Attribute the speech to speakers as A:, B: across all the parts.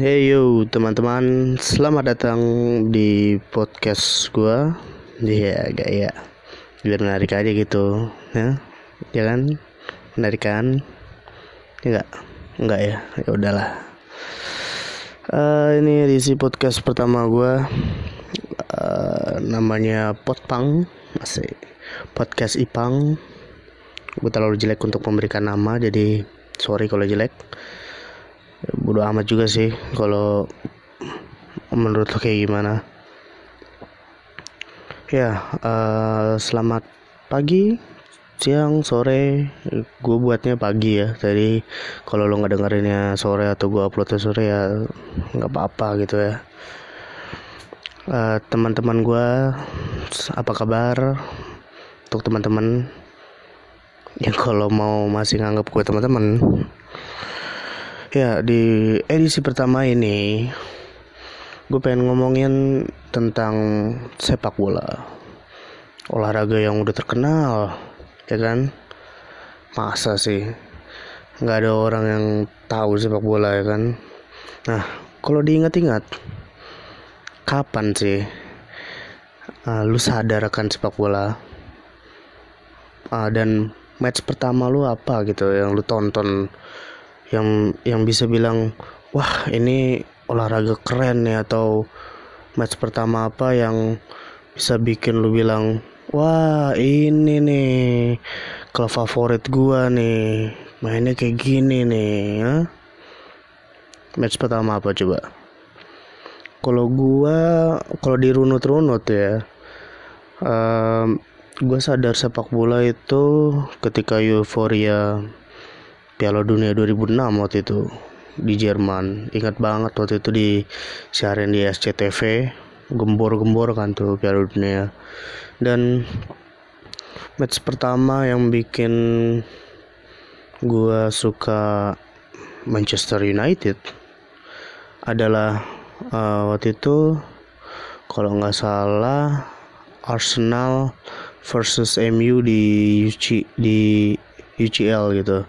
A: Hey yo teman-teman, selamat datang di podcast gua. Iya, gak ya. Biar menarik aja gitu, ya. Ya kan? Menarik kan? Ya enggak? Enggak ya. Ya udahlah. Uh, ini edisi podcast pertama gua. Uh, namanya Potpang, masih podcast Ipang. Gue terlalu jelek untuk memberikan nama, jadi sorry kalau jelek bodo amat juga sih kalau menurut lo kayak gimana. Ya uh, selamat pagi siang sore. Gue buatnya pagi ya. Jadi kalau lo nggak dengerinnya sore atau gue uploadnya sore ya nggak apa-apa gitu ya. Uh, teman-teman gue apa kabar? Untuk teman-teman yang kalau mau masih nganggap gue teman-teman Ya, di edisi pertama ini gue pengen ngomongin tentang sepak bola. Olahraga yang udah terkenal, ya kan? Masa sih nggak ada orang yang tahu sepak bola ya kan? Nah, kalau diingat-ingat, kapan sih uh, lu sadar akan sepak bola? Uh, dan match pertama lu apa gitu yang lu tonton yang yang bisa bilang wah ini olahraga keren ya atau match pertama apa yang bisa bikin lu bilang wah ini nih klub favorit gua nih mainnya kayak gini nih ya? match pertama apa coba kalau gua kalau dirunut-runut ya um, gua sadar sepak bola itu ketika euforia Piala Dunia 2006 waktu itu di Jerman. Ingat banget waktu itu di siaran di SCTV, gembor-gembor kan tuh Piala Dunia. Dan match pertama yang bikin gua suka Manchester United adalah uh, waktu itu kalau nggak salah Arsenal versus MU di UC, di UCL gitu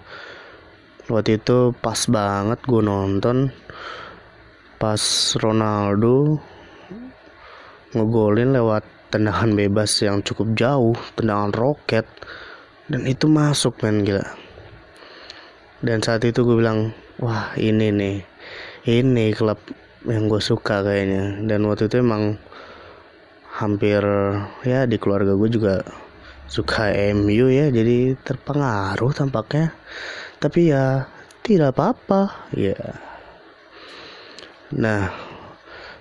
A: waktu itu pas banget gue nonton pas Ronaldo ngegolin lewat tendangan bebas yang cukup jauh tendangan roket dan itu masuk men gila. Dan saat itu gue bilang wah ini nih ini klub yang gue suka kayaknya. Dan waktu itu emang hampir ya di keluarga gue juga suka MU ya jadi terpengaruh tampaknya tapi ya tidak apa-apa. Ya. Nah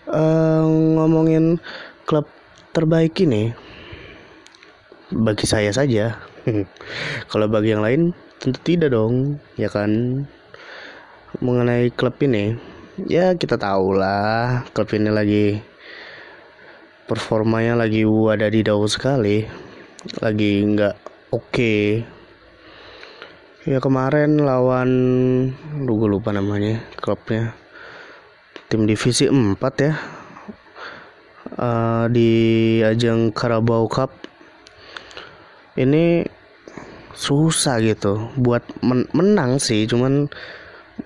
A: uh, ngomongin klub terbaik ini bagi saya saja. Kalau bagi yang lain tentu tidak dong ya kan? Mengenai klub ini ya kita tahu lah klub ini lagi performanya lagi wadadidau sekali. Lagi nggak oke. okay ya kemarin lawan lu gue lupa namanya klubnya. Tim divisi 4 ya. Uh, di ajang Carabao Cup. Ini susah gitu buat men menang sih cuman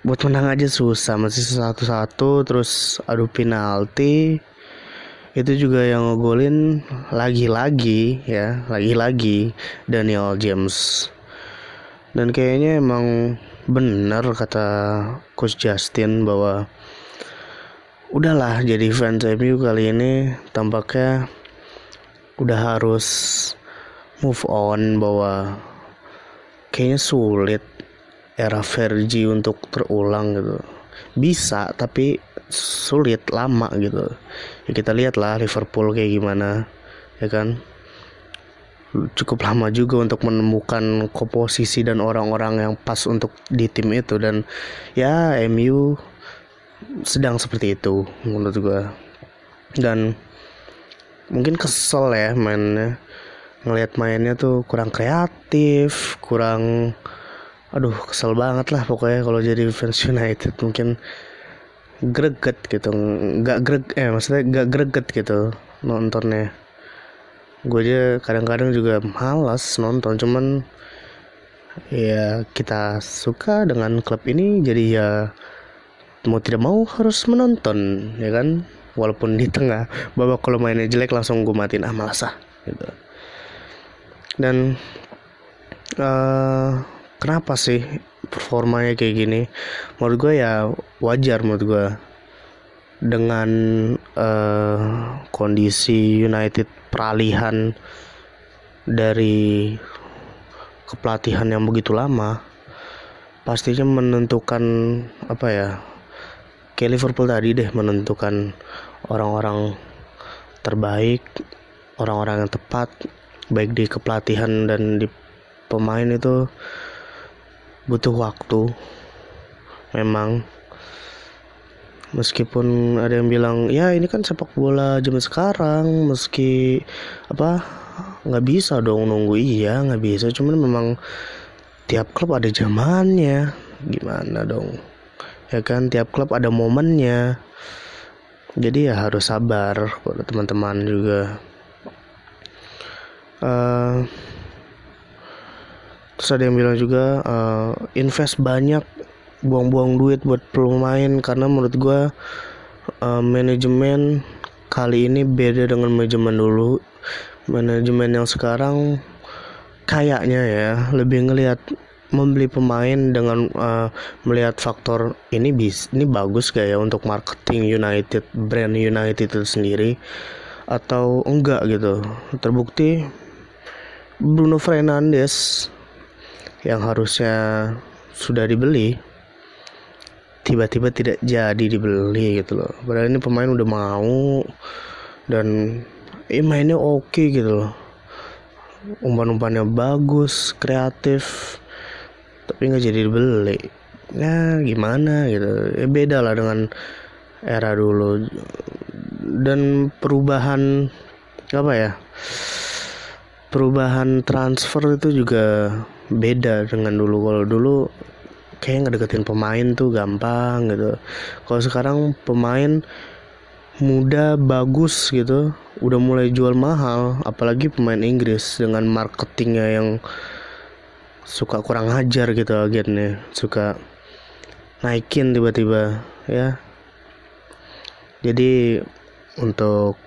A: buat menang aja susah. Masih satu-satu terus adu penalti. Itu juga yang ngegolin lagi-lagi ya lagi-lagi Daniel James dan kayaknya emang benar kata coach Justin bahwa udahlah jadi fans MU kali ini tampaknya udah harus move on bahwa kayaknya sulit era Fergie untuk terulang gitu. Bisa tapi sulit lama gitu. Ya kita lihat lah Liverpool kayak gimana ya kan cukup lama juga untuk menemukan komposisi dan orang-orang yang pas untuk di tim itu. Dan ya MU sedang seperti itu menurut gue dan mungkin kesel ya mainnya. Ngelihat mainnya tuh kurang kreatif kurang aduh kesel banget lah pokoknya kalau jadi fans United. Mungkin greget gitu. Nggak greg eh maksudnya nggak greget gitu nontonnya gue aja kadang-kadang juga malas nonton cuman ya kita suka dengan klub ini jadi ya mau tidak mau harus menonton ya kan? Walaupun di tengah babak kalau mainnya jelek langsung gue matiin ah malas ah gitu. Dan uh, kenapa sih performanya kayak gini? Menurut gue ya wajar menurut gue dengan uh, kondisi United peralihan dari kepelatihan yang begitu lama pastinya menentukan apa ya kayak Liverpool tadi deh menentukan orang-orang terbaik orang-orang yang tepat baik di kepelatihan dan di pemain itu butuh waktu memang meskipun ada yang bilang ya ini kan sepak bola zaman sekarang meski apa nggak bisa dong nunggu. Iya nggak bisa. Cuman memang tiap klub ada zamannya. Gimana dong? Ya kan tiap klub ada momennya. Jadi ya harus sabar buat teman-teman juga. Uh, terus ada yang bilang juga uh, invest banyak buang-buang duit buat pemain karena menurut gue uh, manajemen kali ini beda dengan manajemen dulu. Manajemen yang sekarang kayaknya ya lebih ngelihat membeli pemain dengan uh, melihat faktor ini bis ini bagus gak ya untuk marketing United brand United itu sendiri? Atau enggak gitu. Terbukti Bruno Fernandes yang harusnya sudah dibeli tiba-tiba tidak jadi dibeli gitu loh. Padahal ini pemain udah mau dan eh mainnya oke okay gitu loh. Umpan-umpannya bagus kreatif tapi nggak jadi dibeli. Ya gimana gitu. Ya beda lah dengan era dulu. Dan perubahan apa ya perubahan transfer itu juga beda dengan dulu. Kalau dulu kayak ngedeketin pemain tuh gampang gitu. Kalau sekarang pemain muda bagus gitu udah mulai jual mahal apalagi pemain Inggris dengan marketingnya yang suka kurang ajar gitu agennya suka naikin tiba-tiba ya. Jadi untuk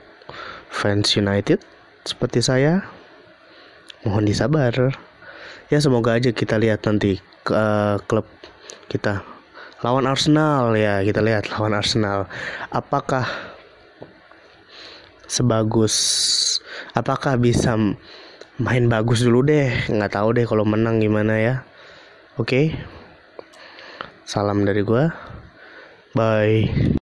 A: fans United seperti saya mohon disabar ya semoga aja kita lihat nanti uh, klub kita lawan Arsenal ya kita lihat lawan Arsenal. Apakah sebagus apakah bisa main bagus dulu deh? Nggak tahu deh kalau menang gimana ya. Oke okay? salam dari gua. Bye